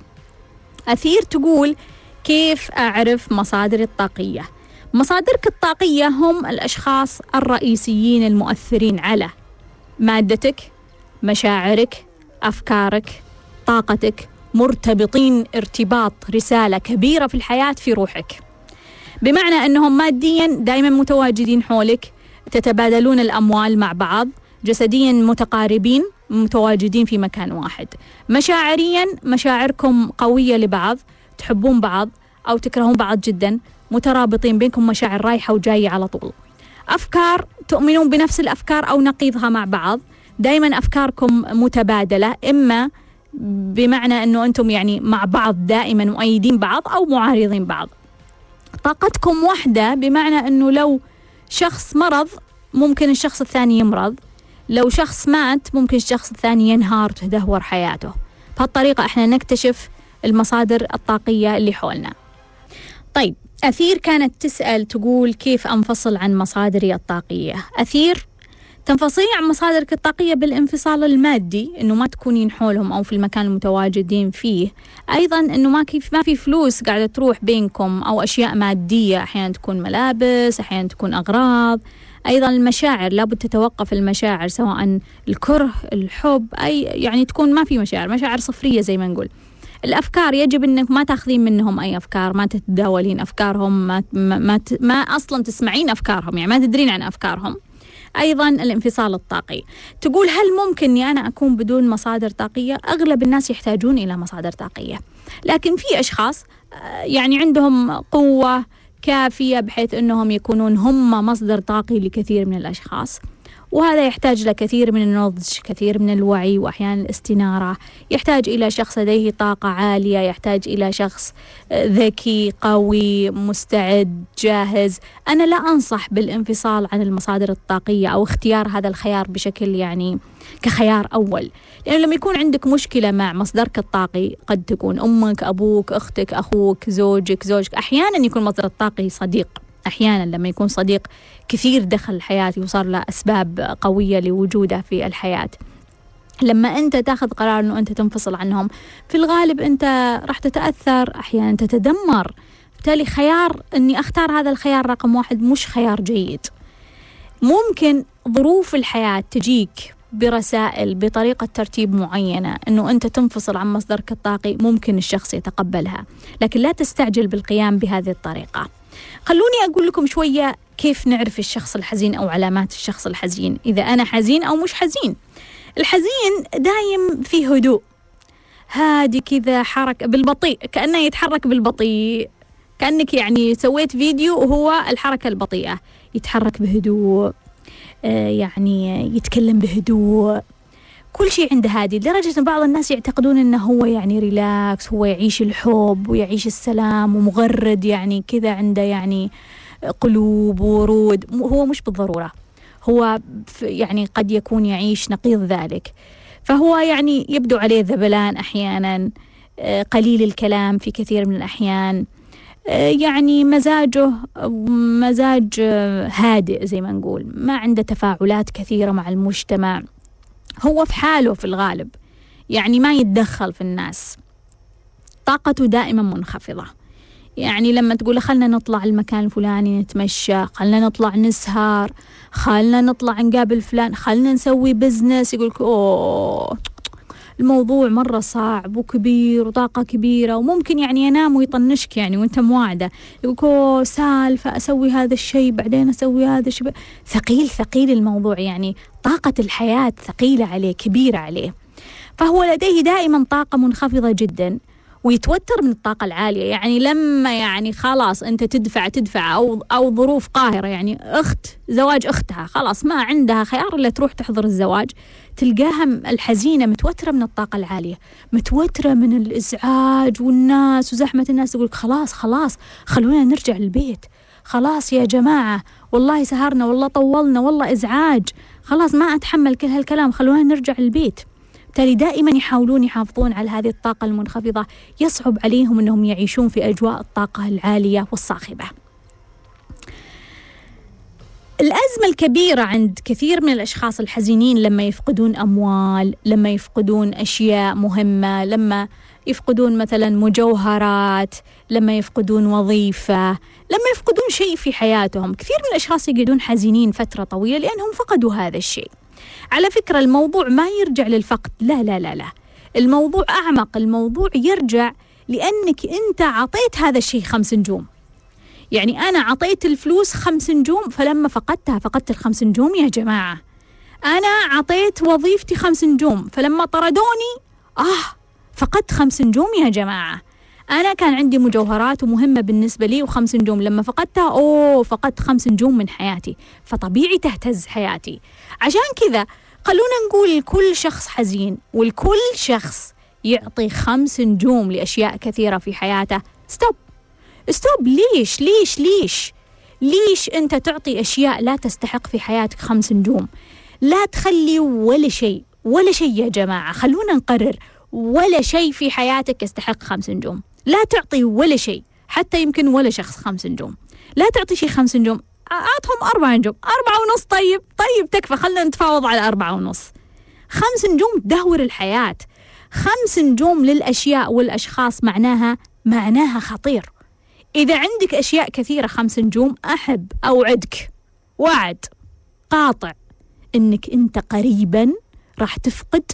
أثير تقول كيف أعرف مصادري الطاقية؟ مصادرك الطاقية هم الأشخاص الرئيسيين المؤثرين على مادتك مشاعرك أفكارك طاقتك مرتبطين ارتباط رسالة كبيرة في الحياة في روحك. بمعنى أنهم ماديا دائما متواجدين حولك تتبادلون الأموال مع بعض جسديا متقاربين متواجدين في مكان واحد. مشاعريا مشاعركم قوية لبعض تحبون بعض أو تكرهون بعض جدا مترابطين بينكم مشاعر رايحة وجاية على طول. أفكار تؤمنون بنفس الأفكار أو نقيضها مع بعض دائما أفكاركم متبادلة إما بمعنى إنه أنتم يعني مع بعض دائما مؤيدين بعض أو معارضين بعض. طاقتكم واحدة بمعنى إنه لو شخص مرض ممكن الشخص الثاني يمرض لو شخص مات ممكن الشخص الثاني ينهار وتدهور حياته. بهالطريقة إحنا نكتشف المصادر الطاقية اللي حولنا. طيب أثير كانت تسأل تقول كيف أنفصل عن مصادري الطاقية؟ أثير تنفصلين عن مصادرك الطاقية بالانفصال المادي إنه ما تكونين حولهم أو في المكان المتواجدين فيه. أيضا إنه ما كيف ما في فلوس قاعدة تروح بينكم أو أشياء مادية أحيانا تكون ملابس أحيانا تكون أغراض. أيضا المشاعر لابد تتوقف المشاعر سواء الكره الحب اي يعني تكون ما في مشاعر مشاعر صفرية زي ما نقول. الأفكار يجب إنك ما تاخذين منهم أي أفكار ما تتداولين أفكارهم ما ما, ما, ما أصلا تسمعين أفكارهم يعني ما تدرين عن أفكارهم. أيضا الانفصال الطاقي. تقول هل ممكن إني أنا أكون بدون مصادر طاقية؟ أغلب الناس يحتاجون إلى مصادر طاقية. لكن في أشخاص آه، يعني عندهم قوة كافية بحيث إنهم يكونون هم مصدر طاقي لكثير من الأشخاص. وهذا يحتاج لكثير من النضج كثير من الوعي وأحيانا الاستنارة. يحتاج إلى شخص لديه طاقة عالية يحتاج إلى شخص آه، ذكي قوي مستعد جاهز. أنا لا أنصح بالانفصال عن المصادر الطاقية أو اختيار هذا الخيار بشكل يعني كخيار أول. لأنه لما يكون عندك مشكلة مع مصدرك الطاقي قد تكون أمك أبوك أختك أخوك زوجك زوجك أحيانا يكون مصدر الطاقي صديق. أحيانا لما يكون صديق كثير دخل الحياة وصار له أسباب قوية لوجوده في الحياة. لما أنت تاخذ قرار إنه أنت تنفصل عنهم في الغالب أنت راح تتأثر أحيانا تتدمر. بالتالي خيار إني أختار هذا الخيار رقم واحد مش خيار جيد. ممكن ظروف الحياة تجيك برسائل بطريقة ترتيب معينة أنه أنت تنفصل عن مصدرك الطاقي ممكن الشخص يتقبلها لكن لا تستعجل بالقيام بهذه الطريقة. خلوني أقول لكم شوية كيف نعرف الشخص الحزين أو علامات الشخص الحزين إذا أنا حزين أو مش حزين. الحزين دايم في هدوء. هادي كذا حركة بالبطيء كأنه يتحرك بالبطيء. كأنك يعني سويت فيديو وهو الحركة البطيئة. يتحرك بهدوء آه، يعني يتكلم بهدوء. كل شيء عنده هادي لدرجة أن بعض الناس يعتقدون أنه هو يعني relax هو يعيش الحب ويعيش السلام ومغرد يعني كذا عنده يعني قلوب ورود. هو مش بالضرورة هو يعني قد يكون يعيش نقيض ذلك. فهو يعني يبدو عليه ذبلان أحيانا آه، قليل الكلام في كثير من الأحيان آه، يعني مزاجه مزاج آه، هادئ زي ما نقول ما عنده تفاعلات كثيرة مع المجتمع. هو في حاله في الغالب. يعني ما يتدخل في الناس. طاقته دائما منخفضة. يعني لما تقول خلنا نطلع المكان الفلاني نتمشى خلنا نطلع نسهر خلنا نطلع نقابل فلان خلنا نسوي بزنس يقولك أوه الموضوع مرة صعب وكبير وطاقة كبيرة وممكن يعني ينام ويطنشك يعني وأنت مواعدة يقول سالفة أسوي هذا الشيء بعدين أسوي هذا الشيء. ثقيل ثقيل الموضوع يعني. طاقة الحياة ثقيلة عليه كبيرة عليه. فهو لديه دائما طاقة منخفضة جدا ويتوتر من الطاقة العالية. يعني لما يعني خلاص أنت تدفع تدفع أو أو ظروف قاهرة يعني أخت زواج أختها خلاص ما عندها خيار إلا تروح تحضر الزواج. تلقاها الحزينة متوترة من الطاقة العالية متوترة من الإزعاج والناس وزحمة الناس تقول خلاص خلاص خلونا نرجع البيت خلاص يا جماعة والله سهرنا والله طولنا والله إزعاج. خلاص ما أتحمل كل هالكلام خلونا نرجع البيت بالتالي دائما يحاولون يحافظون على هذه الطاقة المنخفضة يصعب عليهم أنهم يعيشون في أجواء الطاقة العالية والصاخبة. الأزمة الكبيرة عند كثير من الأشخاص الحزينين لما يفقدون أموال لما يفقدون أشياء مهمة لما يفقدون مثلا مجوهرات لما يفقدون وظيفة لما يفقدون شيء في حياتهم. كثير من الأشخاص يقعدون حزينين فترة طويلة لأنهم فقدوا هذا الشيء. على فكرة الموضوع ما يرجع للفقد. لا لا لا لا. الموضوع أعمق. الموضوع يرجع لأنك أنت عطيت هذا الشيء خمس نجوم. يعني أنا عطيت الفلوس خمس نجوم فلما فقدتها فقدت الخمس نجوم يا جماعة. أنا عطيت وظيفتي خمس نجوم فلما طردوني آه فقدت خمس نجوم يا جماعة. أنا كان عندي مجوهرات ومهمة بالنسبة لي وخمس نجوم لما فقدتها أوه فقدت خمس نجوم من حياتي. فطبيعي تهتز حياتي. عشان كذا خلونا نقول لكل شخص حزين ولكل شخص يعطي خمس نجوم لأشياء كثيرة في حياته. stop stop ليش؟ ليش؟ ليش؟ ليش أنت تعطي أشياء لا تستحق في حياتك خمس نجوم؟ لا تخلي ولا شيء ولا شيء يا جماعة. خلونا نقرر. ولا شيء في حياتك يستحق خمس نجوم. لا تعطي ولا شيء حتى يمكن ولا شخص خمس نجوم. لا تعطي شيء خمس نجوم. أعطهم أربعة نجوم. أربعة ونص طيب. طيب تكفى. خلنا نتفاوض على أربعة ونص. خمس نجوم تدهور الحياة. خمس نجوم للأشياء والأشخاص معناها معناها خطير. إذا عندك أشياء كثيرة خمس نجوم أحب أوعدك. وعد. قاطع. إنك أنت قريبا راح تفقد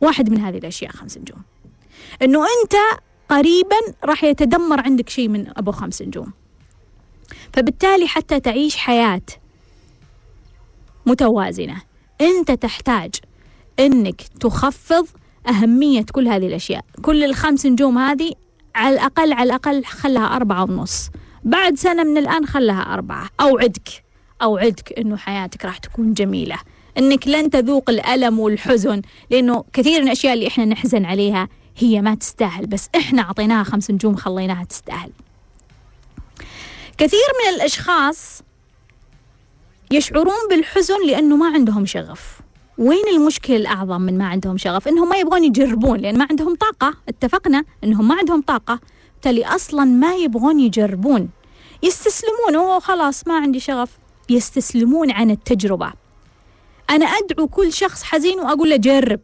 واحد من هذه الأشياء خمس نجوم. إنه أنت قريبا راح يتدمر عندك شيء من أبو خمس نجوم. فبالتالي حتى تعيش حياة متوازنة. أنت تحتاج أنك تخفض أهمية كل هذه الأشياء. كل الخمس نجوم هذه على الأقل على الأقل خلها أربعة ونص. بعد سنة من الآن خلها أربعة. أوعدك أوعدك أنه حياتك راح تكون جميلة. أنك لن تذوق الألم والحزن لأنه كثير من الأشياء اللي إحنا نحزن عليها هي ما تستاهل بس إحنا أعطيناها خمس نجوم خليناها تستاهل. كثير من الأشخاص يشعرون بالحزن لأنه ما عندهم شغف. وين المشكلة الأعظم من ما عندهم شغف؟ إنهم ما يبغون يجربون لأن ما عندهم طاقة. اتفقنا إنهم ما عندهم طاقة. بالتالي أصلا ما يبغون يجربون. يستسلمون أوه خلاص ما عندي شغف. يستسلمون عن التجربة. أنا أدعو كل شخص حزين وأقول له جرب.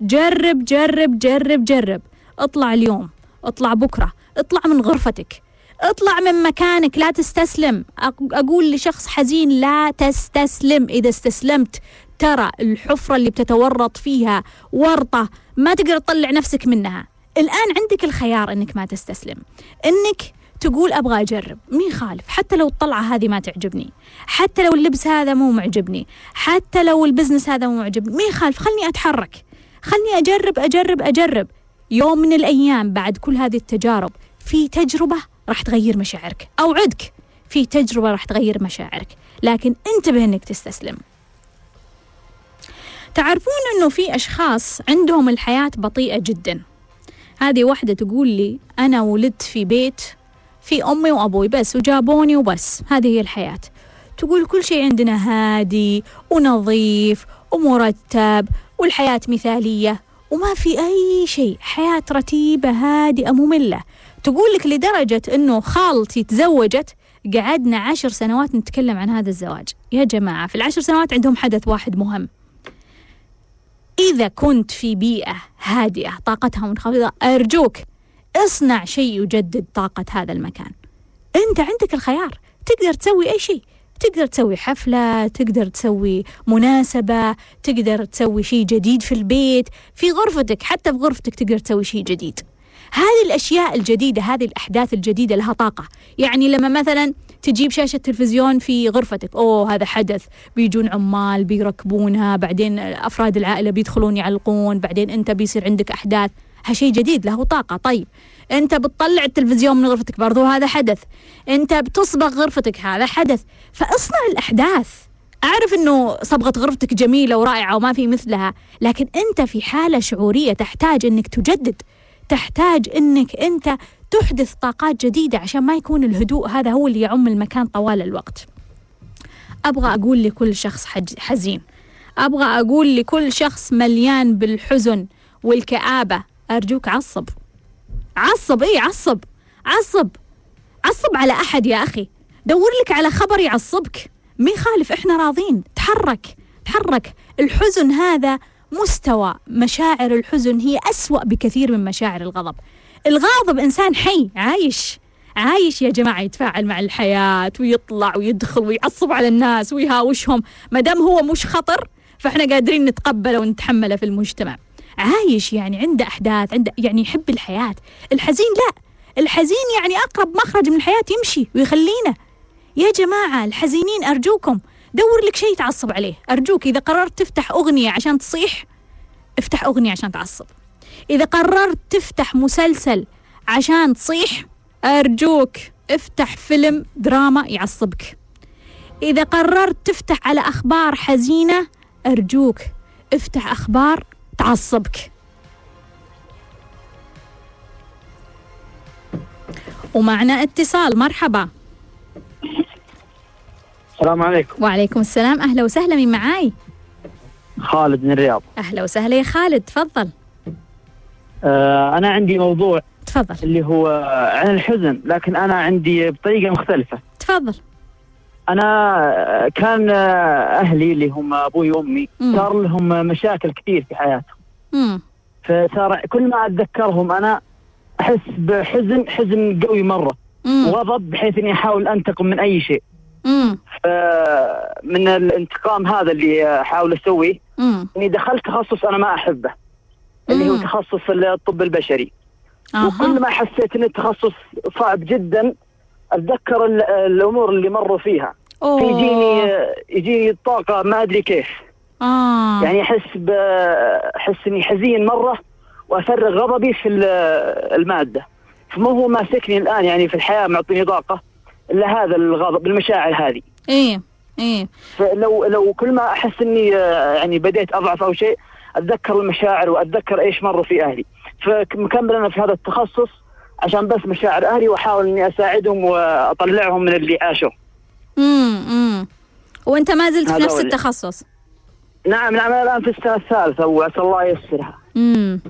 جرب جرب جرب جرب. اطلع اليوم. اطلع بكرة. اطلع من غرفتك. اطلع من مكانك. لا تستسلم. أقول لشخص حزين لا تستسلم. إذا استسلمت ترى الحفرة اللي بتتورط فيها ورطة ما تقدر تطلع نفسك منها. الآن عندك الخيار أنك ما تستسلم. أنك تقول أبغى أجرب. مين خالف؟ حتى لو الطلعة هذه ما تعجبني. حتى لو اللبس هذا مو معجبني. حتى لو البزنس هذا مو معجبني. مين خالف؟ خلني أتحرك. خلني أجرب أجرب أجرب. يوم من الأيام بعد كل هذه التجارب في تجربة راح تغير مشاعرك. اوعدك في تجربة راح تغير مشاعرك. لكن انتبه إنك تستسلم. تعرفون إنه في أشخاص عندهم الحياة بطيئة جدا. هذه واحدة تقول لي أنا ولدت في بيت في أمي وأبوي بس وجابوني وبس. هذه هي الحياة. تقول كل شيء عندنا هادي ونظيف ومرتب والحياة مثالية وما في أي شيء. حياة رتيبة هادئة مملة. تقول لك لدرجة أنه خالتي تزوجت قعدنا عشر سنوات نتكلم عن هذا الزواج. يا جماعة في العشر سنوات عندهم حدث واحد مهم. إذا كنت في بيئة هادئة طاقتها منخفضة أرجوك اصنع شيء يجدد طاقة هذا المكان. أنت عندك الخيار. تقدر تسوي أي شيء. تقدر تسوي حفلة تقدر تسوي مناسبة تقدر تسوي شيء جديد في البيت. في غرفتك حتى في غرفتك تقدر تسوي شيء جديد. هذه الأشياء الجديدة هذه الأحداث الجديدة لها طاقة. يعني لما مثلا تجيب شاشة تلفزيون في غرفتك أوه هذا حدث. بيجون عمال بيركبونها بعدين أفراد العائلة بيدخلون يعلقون بعدين أنت بيصير عندك أحداث. هالشيء جديد له طاقة. طيب أنت بتطلع التلفزيون من غرفتك برضو هذا حدث. أنت بتصبغ غرفتك هذا حدث. فأصنع الأحداث. أعرف أنه صبغة غرفتك جميلة ورائعة وما في مثلها لكن أنت في حالة شعورية تحتاج أنك تجدد. تحتاج أنك أنت تحدث طاقات جديدة عشان ما يكون الهدوء هذا هو اللي يعم المكان طوال الوقت. أبغى أقول لكل شخص حزين. أبغى أقول لكل شخص مليان بالحزن والكآبة. أرجوك عصب. عصب إيه عصب؟ عصب. عصب على أحد يا أخي. دور لك على خبر يعصبك. مين خالف إحنا راضين. تحرك. تحرك. الحزن هذا مستوى مشاعر الحزن هي أسوأ بكثير من مشاعر الغضب. الغاضب إنسان حي عايش. عايش يا جماعة يتفاعل مع الحياة ويطلع ويدخل ويعصب على الناس ويهاوشهم. ما دام هو مش خطر فإحنا قادرين نتقبله ونتحمله في المجتمع. عايش يعني عنده أحداث عنده يعني يحب الحياة. الحزين لا. الحزين يعني أقرب مخرج من الحياة يمشي ويخلينا. يا جماعة الحزينين أرجوكم دور لك شيء تعصب عليه. أرجوك إذا قررت تفتح أغنية عشان تصيح افتح أغنية عشان تعصب. إذا قررت تفتح مسلسل عشان تصيح أرجوك افتح فيلم دراما يعصبك. إذا قررت تفتح على أخبار حزينة أرجوك افتح أخبار تعصبك. ومعنا اتصال مرحبا. السلام عليكم. وعليكم السلام. أهلا وسهلا من معاي؟ خالد من الرياض. أهلا وسهلا يا خالد تفضل. آه أنا عندي موضوع تفضل. اللي هو عن الحزن لكن أنا عندي بطريقة مختلفة. تفضل. أنا كان أهلي اللي هم أبوي وأمي صار لهم مشاكل كثير في حياتهم. مم. فصار كل ما أتذكرهم أنا أحس بحزن حزن قوي مرة. مم. وغضب بحيث إني أحاول أنتقم من أي شيء. من الانتقام هذا اللي أحاول أسويه مم. إني دخلت تخصص أنا ما أحبه اللي هو. تخصص الطب البشري وكل أها ما حسيت إن التخصص صعب جدا أتذكر ال- الأمور اللي مروا فيها أوه. يجيني يجيني الطاقة ما أدري كيف آه. يعني أحس أحس إني حزين مرة وأفرغ غضبي في ال- المادة فما هو ماسكني الآن يعني في الحياة معطيني طاقة الا هذا الغضب المشاعر هذه. إيه إيه. فلو لو كل ما أحس إني آه، يعني بديت أضعف أو شيء أتذكر المشاعر وأتذكر إيش مروا في أهلي. فمكمل أنا في هذا التخصص عشان بس مشاعر أهلي وأحاول إني أساعدهم وأطلعهم من اللي عاشوا. امم امم وأنت ما زلت في نفس التخصص؟ نعم نعم أنا الآن في السنة الثالثة وعسى الله ييسرها. امم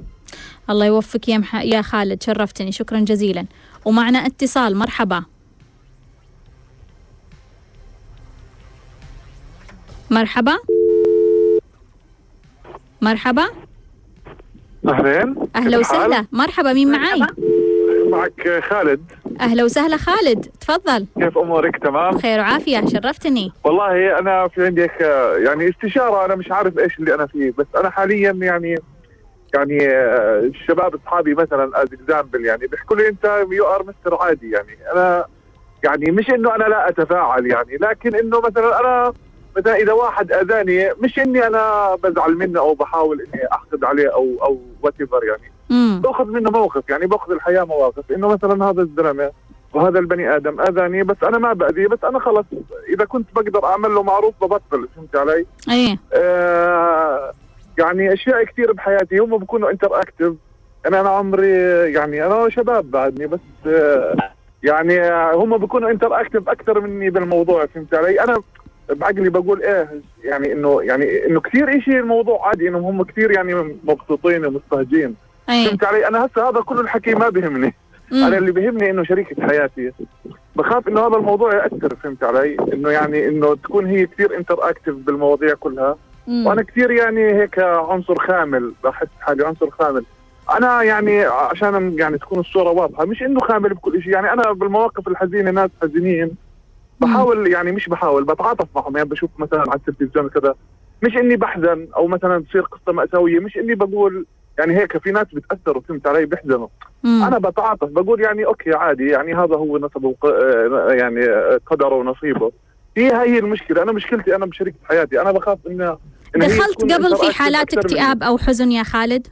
الله يوفقك يا مح... يا خالد شرفتني شكرا جزيلا. ومعنا اتصال مرحبا. مرحبا. مرحبا. أهلين. أهلا؟ وسهلا. مرحبا مين معاي؟ معك خالد. أهلا وسهلا خالد. تفضل. كيف أمورك؟ تمام؟ بخير وعافية شرفتني. والله أنا في عندي يعني استشارة أنا مش عارف إيش اللي أنا فيه بس أنا حاليا يعني يعني الشباب أصحابي مثلا as example يعني بيحكوا لي أنت you are mister عادي يعني. أنا يعني مش إنه أنا لا أتفاعل يعني لكن إنه مثلا أنا مثلا إذا واحد أذاني مش إني أنا بزعل منه أو بحاول إني أحقد عليه أو أو what يعني مم. بأخذ منه موقف يعني بأخذ الحياة مواقف إنه مثلا هذا الزلمه وهذا البني آدم أذاني بس أنا ما بأذيه بس أنا خلص إذا كنت بقدر أعمل له معروف ببطل فهمت علي؟ إيه آه يعني أشياء كثير بحياتي هم بكونوا interactive أنا أنا عمري يعني أنا شباب بعدني بس آه يعني هم بكونوا interactive أكثر مني بالموضوع فهمت علي؟ أنا بعقلي بقول إيه يعني انه يعني إنه كثير شيء الموضوع عادي إنهم هم كثير يعني مبسوطين ومستهجين فهمت علي؟ أنا هسه هذا كل الحكي ما بيهمني مم. أنا اللي بيهمني إنه شريكة حياتي بخاف إنه هذا الموضوع يأثر فهمت علي؟ إنه يعني إنه تكون هي كثير interactive بالمواضيع كلها مم. وأنا كثير يعني هيك عنصر خامل بحس حالي عنصر خامل أنا يعني عشان يعني تكون الصورة واضحة مش إنه خامل بكل شيء يعني أنا بالمواقف الحزينة ناس حزينين بحاول يعني مش بحاول بتعاطف معهم. يعني بشوف مثلا على التلفزيون كذا مش إني بحزن أو مثلا تصير قصة مأساوية مش إني بقول يعني هيك في ناس بتأثروا فهمت علي؟ بيحزنوا. أنا بتعاطف بقول يعني أوكي عادي يعني هذا هو نصبه يعني قدره ونصيبه. هي هي المشكلة. أنا مشكلتي أنا بشريكة حياتي. أنا بخاف انه إن دخلت قبل في حالات. اكتئاب أو حزن يا خالد؟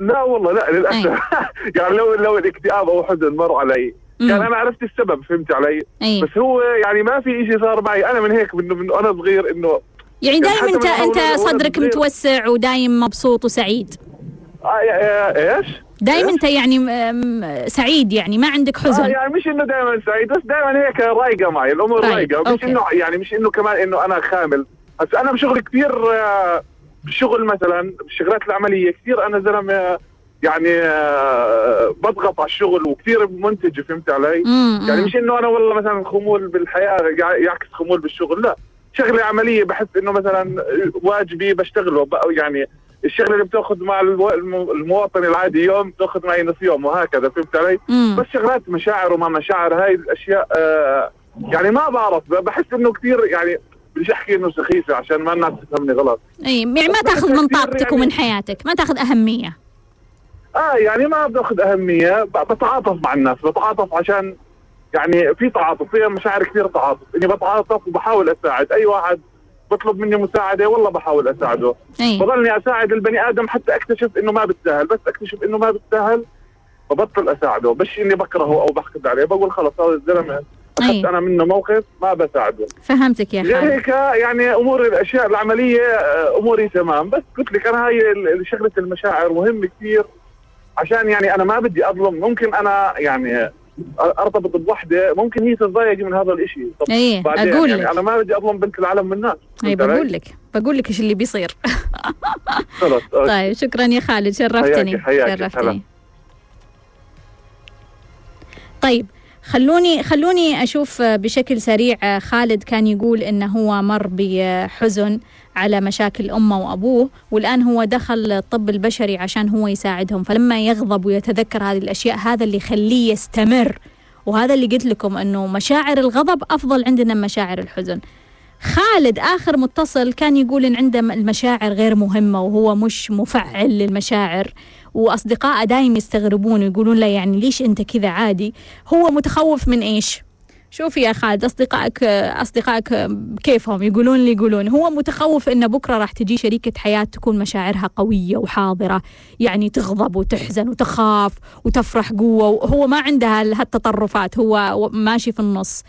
لا والله لا للأسف. (laughs) يعني لو لو الاكتئاب أو حزن مر علي كان أنا عرفت السبب فهمت علي إيه بس هو يعني ما في شيء صار معي أنا من هيك من, من أنا صغير إنه يعني يعني دائما انت أنت صدرك. متوسع ودايم مبسوط وسعيد آه آه إيش؟ دائما؟ أنت يعني سعيد يعني ما عندك آه حزن يعني مش إنه دائما سعيد بس دائما هيك رايقة معي الأمور رايق، رايقة مش. انه يعني مش إنه كمان إنه أنا خامل بس أنا بشغل كثير آه، بالشغل مثلا بالشغلات العملية كثير أنا زلمة يعني آه، بضغط على الشغل وكثير منتج فهمت علي؟ مم، يعني. مش إنه أنا والله مثلا خمول بالحياة يع- يعكس خمول بالشغل لا شغلة عملية بحس إنه مثلا واجبي بشتغله يعني الشغلة اللي بتأخذ مع المواطن العادي يوم بتأخذ معي نص يوم وهكذا فهمت علي؟ مم. بس شغلات مشاعر وما مشاعر هاي الأشياء آه يعني ما بعرف بحس إنه كثير يعني بديش أحكي إنه سخيفة عشان ما الناس تفهمني غلط اي يعني ما تأخذ من طاقتك يعني- ومن حياتك ما تأخذ أهمية آه يعني ما بأخذ أهمية بتعاطف مع الناس بتعاطف عشان يعني في تعاطف في مشاعر كثير تعاطف إني بتعاطف وبحاول أساعد أي واحد بطلب مني مساعدة والله بحاول أساعده. أي. بضلني أساعد البني آدم حتى أكتشف إنه ما بتسهل بس أكتشف إنه ما بتسهل ببطل أساعده بس إني بكرهه أو بحقد عليه بقول خلص هذا الزلمة أي. أخذت أنا منه موقف ما بساعده. فهمتك يا خالد. هيك يعني امور الأشياء العملية آه، أموري تمام بس قلت لك أنا هاي شغلة المشاعر مهم كثير. عشان يعني أنا ما بدي أظلم ممكن أنا يعني أرتبط بوحدة ممكن هي تتضايق من هذا الإشي طب اي بعدين أقول يعني لك أنا ما بدي أظلم بنت العالم من الناس اي؟ بقول لك بقول لك إيش اللي بيصير (laughs) أوكي. طيب شكرا يا خالد شرفتني حياك- حياك. شرفتني هلا. طيب خلوني خلوني أشوف بشكل سريع خالد كان يقول إنه هو مر بحزن على مشاكل أمه وأبوه والآن هو دخل الطب البشري عشان هو يساعدهم. فلما يغضب ويتذكر هذه الأشياء هذا اللي يخليه يستمر. وهذا اللي قلت لكم إنه مشاعر الغضب أفضل عندنا من مشاعر الحزن. خالد آخر متصل كان يقول إن عنده المشاعر غير مهمة وهو مش مفعل للمشاعر. وأصدقائه دايم يستغربون ويقولون له يعني ليش أنت كذا عادي؟ هو متخوف من إيش؟ شوف يا خالد أصدقائك أصدقائك كيفهم؟ يقولون اللي يقولون. هو متخوف إن بكرة راح تجي شريكة حياة تكون مشاعرها قوية وحاضرة يعني تغضب وتحزن وتخاف وتفرح قوة وهو ما عندها هالتطرفات هو ماشي في النص.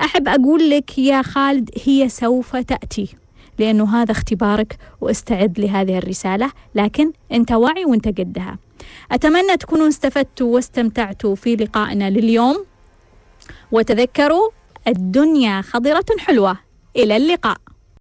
أحب أقول لك يا خالد هي سوف تأتي. لأنه هذا اختبارك واستعد لهذه الرسالة لكن أنت واعي وأنت قدها. أتمنى تكونوا استفدتوا واستمتعتوا في لقائنا لليوم. وتذكروا الدنيا خضرة حلوة. إلى اللقاء.